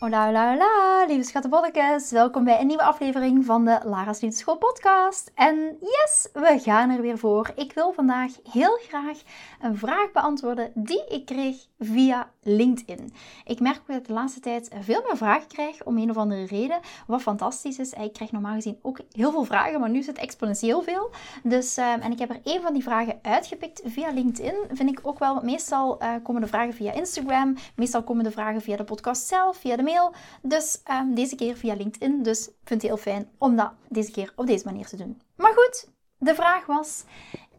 Hola, hola, hola, lieve schattenbolletjes. Welkom bij een nieuwe aflevering van de Lara's Liefdeschool podcast. En yes, we gaan er weer voor. Ik wil vandaag heel graag een vraag beantwoorden die ik kreeg via LinkedIn. Ik merk dat ik de laatste tijd veel meer vragen krijg om een of andere reden, wat fantastisch is. Ik krijg normaal gezien ook heel veel vragen, maar nu is het exponentieel veel. Dus, ehm, en ik heb er een van die vragen uitgepikt via LinkedIn. Vind ik ook wel, meestal uh, komen de vragen via Instagram, meestal komen de vragen via de podcast zelf, via de Dus um, deze keer via LinkedIn. Dus ik vind het heel fijn om dat deze keer op deze manier te doen. Maar goed, de vraag was: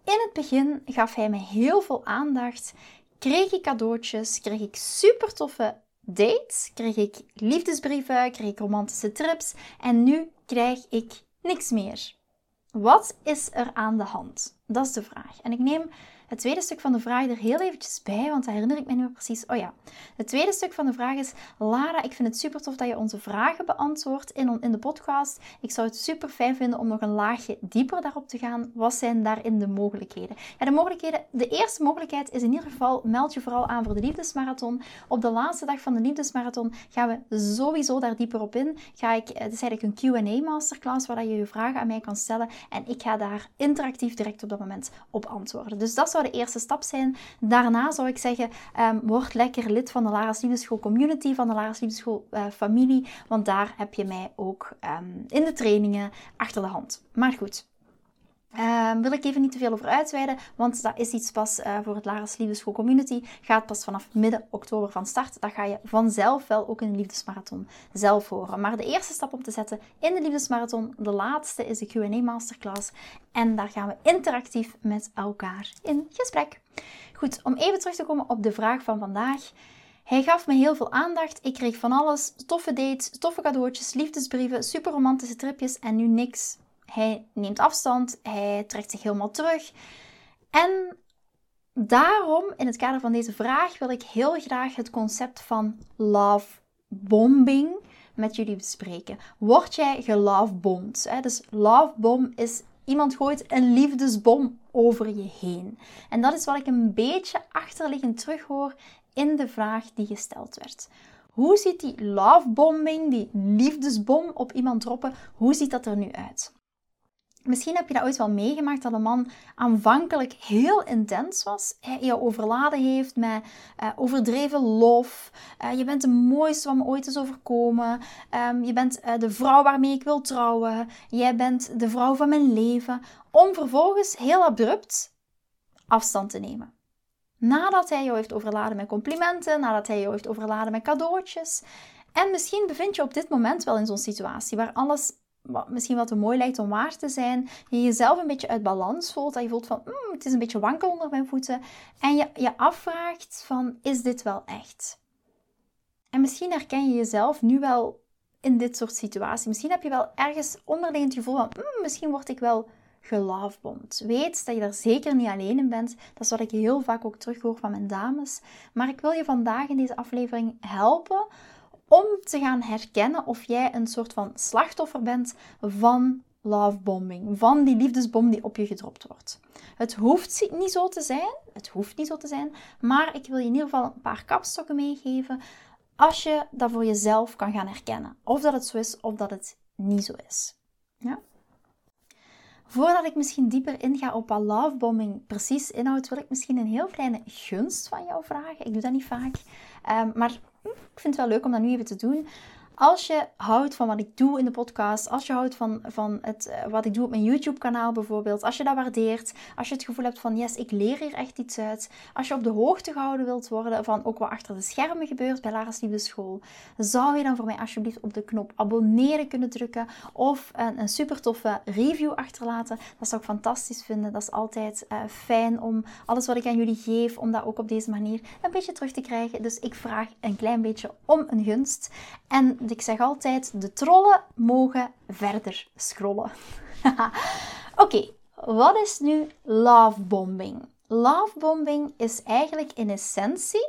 in het begin gaf hij me heel veel aandacht. Kreeg ik cadeautjes, kreeg ik super toffe dates, kreeg ik liefdesbrieven, kreeg ik romantische trips en nu krijg ik niks meer. Wat is er aan de hand? Dat is de vraag. En ik neem het tweede stuk van de vraag er heel eventjes bij, want daar herinner ik me nu precies. Oh ja, het tweede stuk van de vraag is: Lara, ik vind het super tof dat je onze vragen beantwoordt in, in de podcast. Ik zou het super fijn vinden om nog een laagje dieper daarop te gaan. Wat zijn daarin de mogelijkheden? Ja, de mogelijkheden. De eerste mogelijkheid is in ieder geval: meld je vooral aan voor de liefdesmarathon. Op de laatste dag van de liefdesmarathon gaan we sowieso daar dieper op in. Ga ik, het is eigenlijk een QA masterclass waar je je vragen aan mij kan stellen en ik ga daar interactief direct op dat moment op antwoorden. Dus dat zou de eerste stap zijn. Daarna zou ik zeggen, um, word lekker lid van de Lara's Liefdeschool community, van de Lara's Liefdeschool uh, familie. Want daar heb je mij ook um, in de trainingen achter de hand. Maar goed, Uh, wil ik even niet te veel over uitweiden, want dat is iets pas uh, voor het Lara's Liefdeschool Community. Gaat pas vanaf midden oktober van start. Dat ga je vanzelf wel ook in de Liefdesmarathon zelf horen. Maar de eerste stap om te zetten in de Liefdesmarathon, de laatste, is de Q&A Masterclass. En daar gaan we interactief met elkaar in gesprek. Goed, om even terug te komen op de vraag van vandaag. Hij gaf me heel veel aandacht. Ik kreeg van alles: toffe dates, toffe cadeautjes, liefdesbrieven, super romantische tripjes en nu niks hij neemt afstand, hij trekt zich helemaal terug. En daarom, in het kader van deze vraag, wil ik heel graag het concept van love bombing met jullie bespreken. Word jij gelovebomd? Dus lovebomb is iemand gooit een liefdesbom over je heen. En dat is wat ik een beetje achterliggend terughoor in de vraag die gesteld werd. Hoe ziet die lovebombing, die liefdesbom op iemand droppen, hoe ziet dat er nu uit? Misschien heb je dat ooit wel meegemaakt dat een man aanvankelijk heel intens was. Hij je overladen heeft met uh, overdreven lof. Uh, je bent de mooiste wat me ooit is overkomen. Um, je bent uh, de vrouw waarmee ik wil trouwen. Jij bent de vrouw van mijn leven. Om vervolgens heel abrupt afstand te nemen. Nadat hij jou heeft overladen met complimenten, nadat hij jou heeft overladen met cadeautjes. En misschien bevind je op dit moment wel in zo'n situatie waar alles misschien wat te mooi lijkt om waar te zijn, je jezelf een beetje uit balans voelt, dat je voelt van mm, het is een beetje wankel onder mijn voeten en je je afvraagt van is dit wel echt? En misschien herken je jezelf nu wel in dit soort situaties. Misschien heb je wel ergens onderliggend gevoel van mm, misschien word ik wel gelovebomd. Weet dat je daar zeker niet alleen in bent. Dat is wat ik heel vaak ook terughoor van mijn dames. Maar ik wil je vandaag in deze aflevering helpen om te gaan herkennen of jij een soort van slachtoffer bent van lovebombing, van die liefdesbom die op je gedropt wordt. Het hoeft niet zo te zijn, het hoeft niet zo te zijn, maar ik wil je in ieder geval een paar kapstokken meegeven als je dat voor jezelf kan gaan herkennen. Of dat het zo is, of dat het niet zo is. Ja? Voordat ik misschien dieper inga op wat lovebombing precies inhoudt, wil ik misschien een heel kleine gunst van jou vragen. Ik doe dat niet vaak. Um, maar ik vind het wel leuk om dat nu even te doen. Als je houdt van wat ik doe in de podcast, als je houdt van, van het, eh, wat ik doe op mijn YouTube-kanaal bijvoorbeeld, als je dat waardeert, als je het gevoel hebt van yes, ik leer hier echt iets uit, als je op de hoogte gehouden wilt worden van ook wat achter de schermen gebeurt bij Lara's Liefde School, zou je dan voor mij alsjeblieft op de knop abonneren kunnen drukken of een, een super toffe review achterlaten. Dat zou ik fantastisch vinden. Dat is altijd uh, fijn om alles wat ik aan jullie geef, om dat ook op deze manier een beetje terug te krijgen. Dus ik vraag een klein beetje om een gunst. En ik zeg altijd, de trollen mogen verder scrollen. Oké, wat is nu lovebombing? Lovebombing is eigenlijk in essentie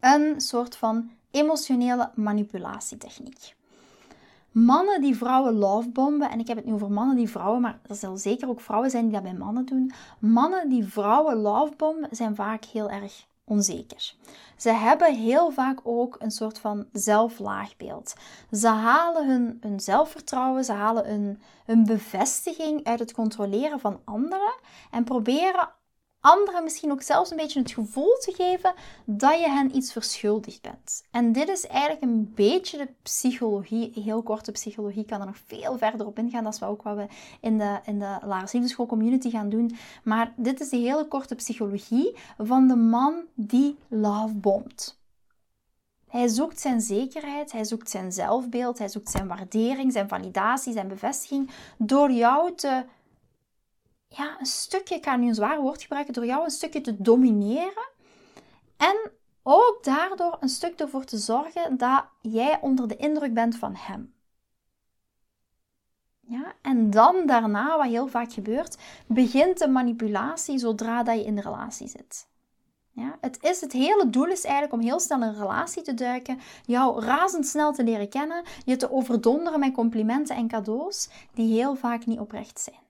een soort van emotionele manipulatietechniek. Mannen die vrouwen lovebomben, en ik heb het nu over mannen die vrouwen, maar er zullen zeker ook vrouwen zijn die dat bij mannen doen. Mannen die vrouwen lovebomben zijn vaak heel erg onzeker. Ze hebben heel vaak ook een soort van zelflaagbeeld. Ze halen hun, zelfvertrouwen, ze halen hun, hun bevestiging uit het controleren van anderen en proberen anderen misschien ook zelfs een beetje het gevoel te geven dat je hen iets verschuldigd bent. En dit is eigenlijk een beetje de psychologie, heel korte psychologie, kan er nog veel verder op ingaan. Dat is ook wat we in de, in de community gaan doen. Maar dit is de hele korte psychologie van de man die love bombed. Hij zoekt zijn zekerheid, hij zoekt zijn zelfbeeld, hij zoekt zijn waardering, zijn validatie, zijn bevestiging door jou te ja, een stukje, ik ga nu een zwaar woord gebruiken, door jou een stukje te domineren. En ook daardoor een stuk ervoor te zorgen dat jij onder de indruk bent van hem. Ja, en dan daarna, wat heel vaak gebeurt, begint de manipulatie zodra dat je in de relatie zit. Ja, het, is, het hele doel is eigenlijk om heel snel in een relatie te duiken, jou razendsnel te leren kennen, je te overdonderen met complimenten en cadeaus die heel vaak niet oprecht zijn.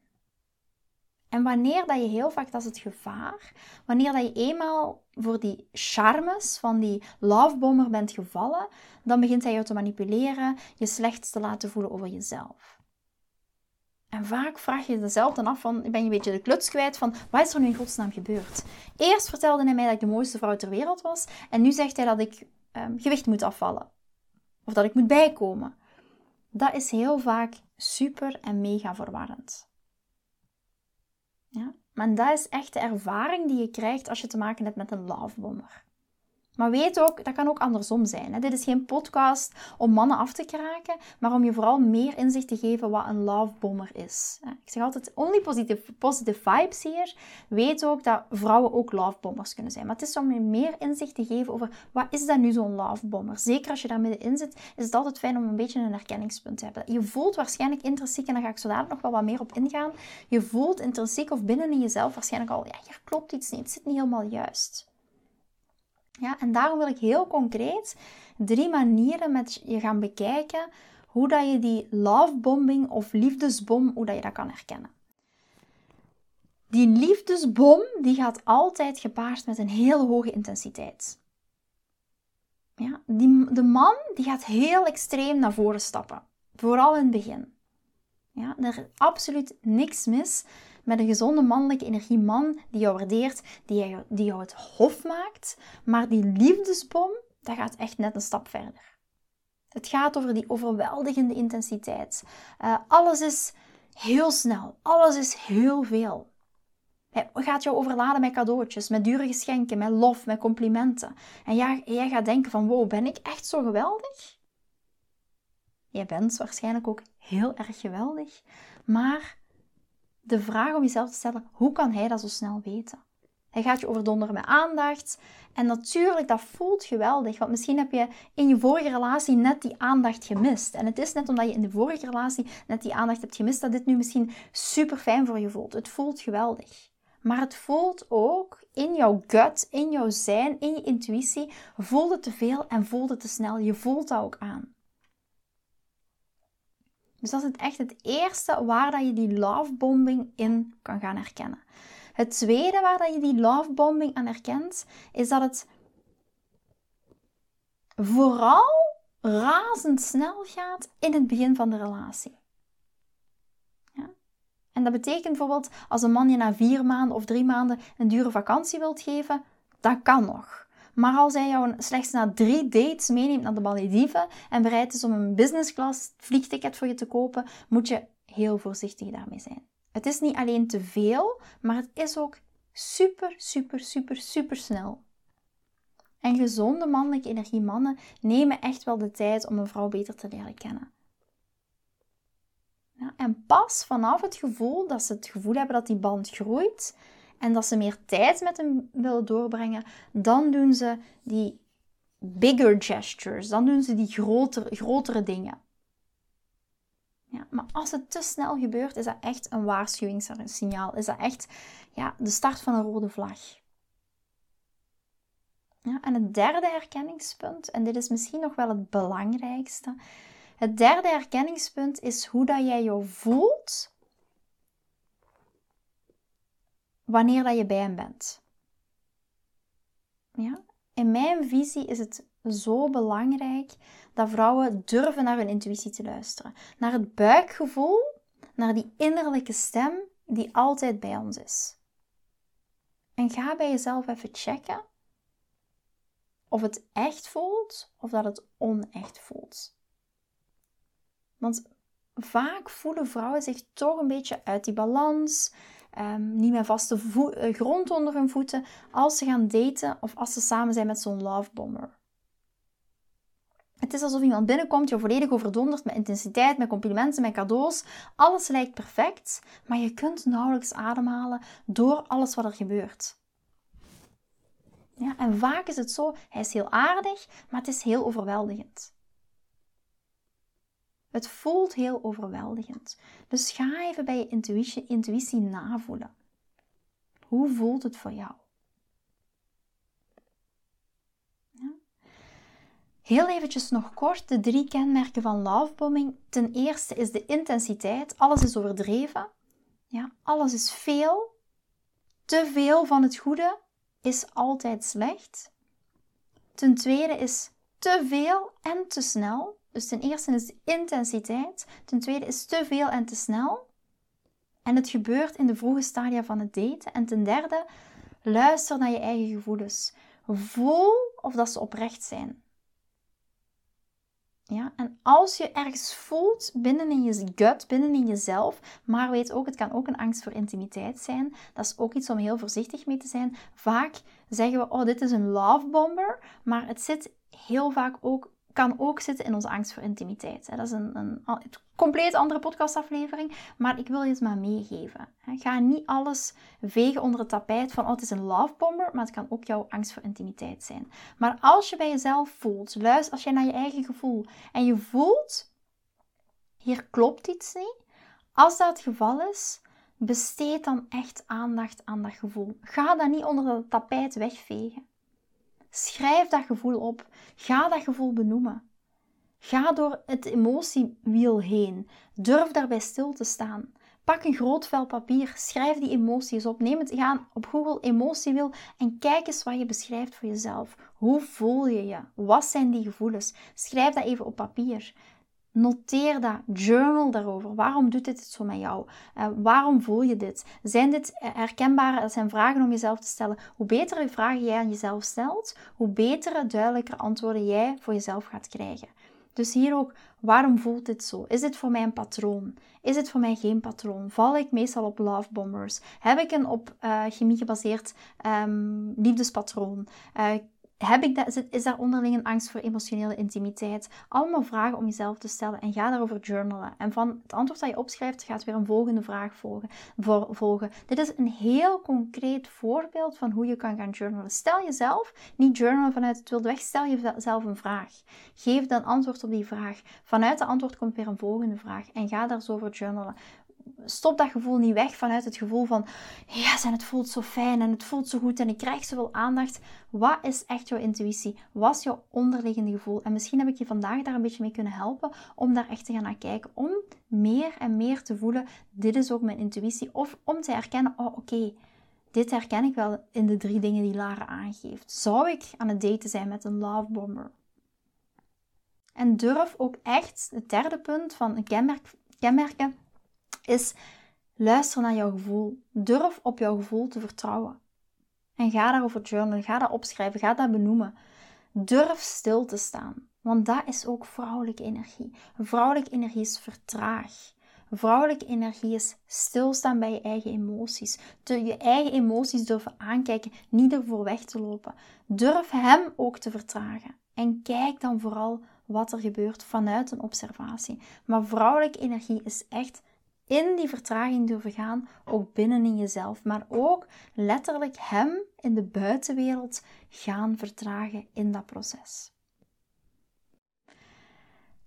En wanneer dat je heel vaak, dat is het gevaar, wanneer dat je eenmaal voor die charmes van die lovebomber bent gevallen, dan begint hij jou te manipuleren, je slechts te laten voelen over jezelf. En vaak vraag je jezelf dan af van, ben je een beetje de kluts kwijt van, wat is er nu in godsnaam gebeurd? Eerst vertelde hij mij dat ik de mooiste vrouw ter wereld was, en nu zegt hij dat ik um, gewicht moet afvallen. Of dat ik moet bijkomen. Dat is heel vaak super en mega verwarrend. Ja? Maar dat is echt de ervaring die je krijgt als je te maken hebt met een lovebomber. Maar weet ook, dat kan ook andersom zijn. Dit is geen podcast om mannen af te kraken, maar om je vooral meer inzicht te geven wat een lovebomber is. Ik zeg altijd, only positive, positive vibes hier. Weet ook dat vrouwen ook lovebombers kunnen zijn. Maar het is om je meer inzicht te geven over, wat is dat nu zo'n lovebomber? Zeker als je daar middenin zit, is het altijd fijn om een beetje een herkenningspunt te hebben. Je voelt waarschijnlijk intrinsiek, en daar ga ik zo dadelijk nog wel wat meer op ingaan, je voelt intrinsiek of binnen in jezelf waarschijnlijk al, ja, hier klopt iets niet, het zit niet helemaal juist. Ja, en daarom wil ik heel concreet drie manieren met je gaan bekijken hoe dat je die lovebombing of liefdesbom, hoe dat je dat kan herkennen. Die liefdesbom die gaat altijd gepaard met een heel hoge intensiteit. Ja, die, de man die gaat heel extreem naar voren stappen. Vooral in het begin. Ja, er is absoluut niks mis met een gezonde mannelijke energieman die jou waardeert, die jou, die jou het hof maakt. Maar die liefdesbom, dat gaat echt net een stap verder. Het gaat over die overweldigende intensiteit. Uh, alles is heel snel. Alles is heel veel. Hij gaat jou overladen met cadeautjes, met dure geschenken, met lof, met complimenten. En jij, jij gaat denken van, wow, ben ik echt zo geweldig? Jij bent waarschijnlijk ook heel erg geweldig. Maar de vraag om jezelf te stellen: hoe kan hij dat zo snel weten? Hij gaat je overdonderen met aandacht. En natuurlijk, dat voelt geweldig. Want misschien heb je in je vorige relatie net die aandacht gemist. En het is net omdat je in de vorige relatie net die aandacht hebt gemist, dat dit nu misschien super fijn voor je voelt. Het voelt geweldig. Maar het voelt ook in jouw gut, in jouw zijn, in je intuïtie, voelt het te veel en voelt het te snel. Je voelt dat ook aan. Dus dat is het echt het eerste waar dat je die lovebombing in kan gaan herkennen. Het tweede waar dat je die lovebombing aan herkent, is dat het vooral razendsnel gaat in het begin van de relatie. Ja? En dat betekent bijvoorbeeld als een man je na vier maanden of drie maanden een dure vakantie wilt geven, dat kan nog. Maar als hij jou slechts na drie dates meeneemt naar de Malediven en bereid is om een business class vliegticket voor je te kopen, moet je heel voorzichtig daarmee zijn. Het is niet alleen te veel, maar het is ook super, super, super, super snel. En gezonde mannelijke energiemannen nemen echt wel de tijd om een vrouw beter te leren kennen. En pas vanaf het gevoel dat ze het gevoel hebben dat die band groeit en dat ze meer tijd met hem willen doorbrengen, dan doen ze die bigger gestures, dan doen ze die grotere, grotere dingen. Ja, maar als het te snel gebeurt, is dat echt een waarschuwingssignaal. Is dat echt ja, de start van een rode vlag. Ja, en het derde herkenningspunt, en dit is misschien nog wel het belangrijkste. Het derde herkenningspunt is hoe dat jij je voelt wanneer dat je bij hem bent. Ja? In mijn visie is het zo belangrijk dat vrouwen durven naar hun intuïtie te luisteren. Naar het buikgevoel, naar die innerlijke stem die altijd bij ons is. En ga bij jezelf even checken of het echt voelt of dat het onecht voelt. Want vaak voelen vrouwen zich toch een beetje uit die balans, um, niet meer vaste uh, grond onder hun voeten als ze gaan daten of als ze samen zijn met zo'n lovebomber. Het is alsof iemand binnenkomt, je volledig overdonderd met intensiteit, met complimenten, met cadeaus. Alles lijkt perfect, maar je kunt nauwelijks ademhalen door alles wat er gebeurt. Ja, en vaak is het zo, hij is heel aardig, maar het is heel overweldigend. Het voelt heel overweldigend. Dus ga even bij je intuïtie, intuïtie navoelen. Hoe voelt het voor jou? Heel eventjes nog kort de drie kenmerken van lovebombing. Ten eerste is de intensiteit. Alles is overdreven. Ja, alles is veel. Te veel van het goede is altijd slecht. Ten tweede is te veel en te snel. Dus ten eerste is intensiteit. Ten tweede is te veel en te snel. En het gebeurt in de vroege stadia van het daten. En ten derde, luister naar je eigen gevoelens. Voel of dat ze oprecht zijn. Ja, en als je ergens voelt binnen in je gut, binnen in jezelf, maar weet ook, het kan ook een angst voor intimiteit zijn. Dat is ook iets om heel voorzichtig mee te zijn. Vaak zeggen we, oh, dit is een love bomber, maar het zit heel vaak ook kan ook zitten in onze angst voor intimiteit. Dat is een, een, compleet andere podcastaflevering, maar ik wil je het maar meegeven. Ga niet alles vegen onder het tapijt van oh, het is een love bomber, maar het kan ook jouw angst voor intimiteit zijn. Maar als je bij jezelf voelt, luister als je naar je eigen gevoel en je voelt, hier klopt iets niet. Als dat het geval is, besteed dan echt aandacht aan dat gevoel. Ga dat niet onder het tapijt wegvegen. Schrijf dat gevoel op. Ga dat gevoel benoemen. Ga door het emotiewiel heen. Durf daarbij stil te staan. Pak een groot vel papier, schrijf die emoties op. Neem het gaan op Google emotiewiel en kijk eens wat je beschrijft voor jezelf. Hoe voel je je? Wat zijn die gevoelens? Schrijf dat even op papier. Noteer dat, journal daarover. Waarom doet dit zo met jou? Uh, waarom voel je dit? Zijn dit herkenbare, dat zijn vragen om jezelf te stellen. Hoe betere vragen jij aan jezelf stelt, hoe betere, duidelijker antwoorden jij voor jezelf gaat krijgen. Dus hier ook, waarom voelt dit zo? Is dit voor mij een patroon? Is het voor mij geen patroon? Val ik meestal op love bombers? Heb ik een op uh, chemie gebaseerd um, liefdespatroon? Heb ik dat, is daar onderling een angst voor emotionele intimiteit? Allemaal vragen om jezelf te stellen en ga daarover journalen. En van het antwoord dat je opschrijft gaat weer een volgende vraag volgen. volgen. Dit is een heel concreet voorbeeld van hoe je kan gaan journalen. Stel jezelf, niet journalen vanuit het wilde weg, stel jezelf een vraag. Geef dan antwoord op die vraag. Vanuit de antwoord komt weer een volgende vraag en ga daar zo over journalen stop dat gevoel niet weg vanuit het gevoel van ja, en het voelt zo fijn en het voelt zo goed en ik krijg zoveel aandacht. Wat is echt jouw intuïtie? Wat is jouw onderliggende gevoel? En misschien heb ik je vandaag daar een beetje mee kunnen helpen om daar echt te gaan naar kijken. Om meer en meer te voelen, dit is ook mijn intuïtie. Of om te herkennen, oh oké, dit herken ik wel in de drie dingen die Lara aangeeft. Zou ik aan het daten zijn met een love bomber? En durf ook echt, het derde punt van een kenmerk, kenmerken, is luister naar jouw gevoel. Durf op jouw gevoel te vertrouwen. En ga daarover journalen, ga dat opschrijven, ga dat benoemen. Durf stil te staan, want dat is ook vrouwelijke energie. Vrouwelijke energie is vertraag. Vrouwelijke energie is stilstaan bij je eigen emoties. je eigen emoties durven aankijken, niet ervoor weg te lopen. Durf hem ook te vertragen. En kijk dan vooral wat er gebeurt vanuit een observatie. Maar vrouwelijke energie is echt in die vertraging durven gaan, ook binnen in jezelf, maar ook letterlijk hem in de buitenwereld gaan vertragen in dat proces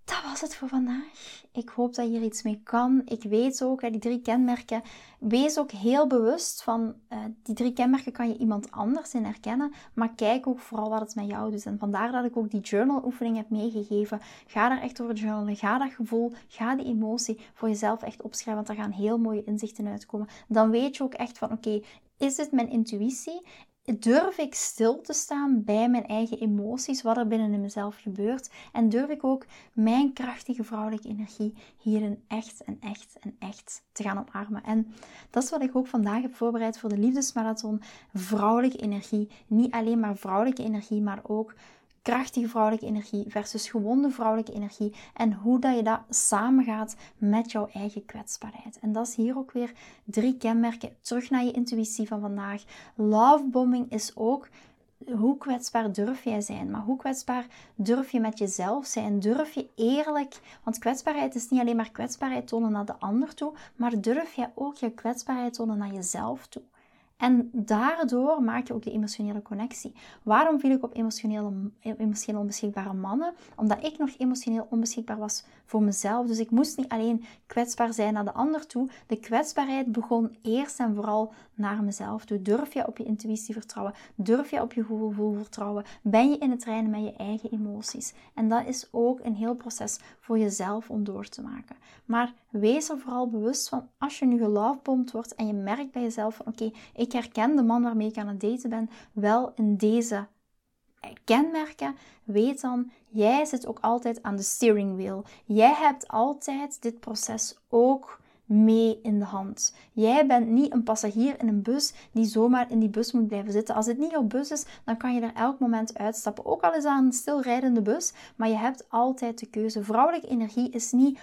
dat was het voor vandaag. Ik hoop dat je iets mee kan. Ik weet ook, die drie kenmerken, wees ook heel bewust van, uh, die drie kenmerken kan je iemand anders in herkennen, maar kijk ook vooral wat het met jou doet. En vandaar dat ik ook die journal oefening heb meegegeven. Ga daar echt over journalen, ga dat gevoel, ga die emotie voor jezelf echt opschrijven, want daar gaan heel mooie inzichten uitkomen. Dan weet je ook echt van, oké, is het mijn intuïtie? Durf ik stil te staan bij mijn eigen emoties, wat er binnen in mezelf gebeurt. En durf ik ook mijn krachtige vrouwelijke energie hierin echt en echt en echt te gaan omarmen. En dat is wat ik ook vandaag heb voorbereid voor de liefdesmarathon. Vrouwelijke energie. Niet alleen maar vrouwelijke energie, maar ook krachtige vrouwelijke energie versus gewonde vrouwelijke energie en hoe dat je dat samengaat met jouw eigen kwetsbaarheid. En dat is hier ook weer drie kenmerken. Terug naar je intuïtie van vandaag. Lovebombing is ook hoe kwetsbaar durf jij zijn? Maar hoe kwetsbaar durf je met jezelf zijn? Durf je eerlijk, want kwetsbaarheid is niet alleen maar kwetsbaarheid tonen naar de ander toe, maar durf je ook je kwetsbaarheid tonen naar jezelf toe? En daardoor maak je ook de emotionele connectie. Waarom viel ik op emotioneel, emotioneel onbeschikbare mannen? Omdat ik nog emotioneel onbeschikbaar was voor mezelf. Dus ik moest niet alleen kwetsbaar zijn naar de ander toe. De kwetsbaarheid begon eerst en vooral naar mezelf toe. Durf je op je intuïtie vertrouwen? Durf je op je gevoel vertrouwen? Ben je in het reinen met je eigen emoties? En dat is ook een heel proces voor jezelf om door te maken. Maar wees er vooral bewust van als je nu gelovebomd wordt en je merkt bij jezelf van oké, ik herken de man waarmee ik aan het daten ben wel in deze kenmerken, weet dan, jij zit ook altijd aan de steering wheel. Jij hebt altijd dit proces ook mee in de hand. Jij bent niet een passagier in een bus die zomaar in die bus moet blijven zitten. Als het niet jouw bus is, dan kan je er elk moment uitstappen. Ook al is dat een stilrijdende bus, maar je hebt altijd de keuze. Vrouwelijke energie is niet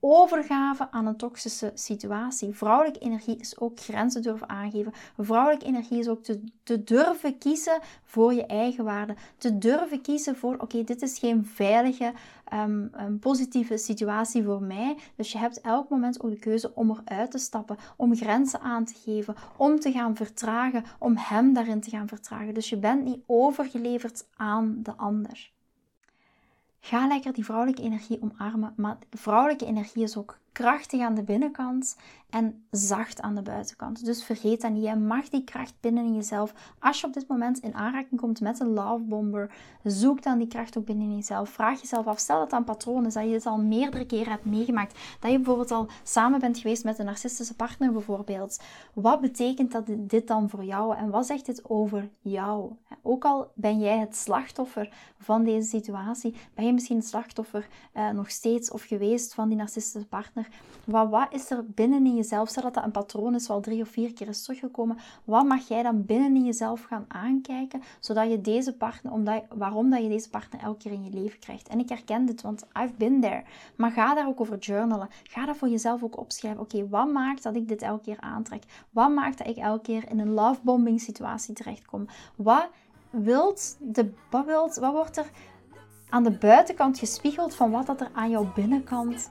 overgave aan een toxische situatie. Vrouwelijke energie is ook grenzen durven aangeven. Vrouwelijke energie is ook te, te durven kiezen voor je eigen waarde. Te durven kiezen voor, oké, dit is geen veilige, um, positieve situatie voor mij. Dus je hebt elk moment ook de keuze om eruit te stappen, om grenzen aan te geven, om te gaan vertragen, om hem daarin te gaan vertragen. Dus je bent niet overgeleverd aan de ander. Ga lekker die vrouwelijke energie omarmen. Maar vrouwelijke energie is ook krachtig aan de binnenkant en zacht aan de buitenkant. Dus vergeet dat niet. Je mag die kracht binnen in jezelf. Als je op dit moment in aanraking komt met een love bomber, zoek dan die kracht ook binnen in jezelf. Vraag jezelf af, stel dat een patroon is, dat je dit al meerdere keren hebt meegemaakt. Dat je bijvoorbeeld al samen bent geweest met een narcistische partner bijvoorbeeld. Wat betekent dat dit dan voor jou en wat zegt dit over jou? Ook al ben jij het slachtoffer van deze situatie, ben je misschien het slachtoffer uh, nog steeds of geweest van die narcistische partner. Wat, is er binnen in jezelf? Stel dat een patroon is wat drie of vier keer is teruggekomen. Wat mag jij dan binnen in jezelf gaan aankijken, zodat je deze partner, omdat, waarom dat je deze partner elke keer in je leven krijgt? En ik herken dit, want I've been there. Maar ga daar ook over journalen. Ga dat voor jezelf ook opschrijven. Oké, wat maakt dat ik dit elke keer aantrek? Wat maakt dat ik elke keer in een lovebombing situatie terechtkom? Wat wilt de, wat wordt er aan de buitenkant gespiegeld van wat dat er aan jouw binnenkant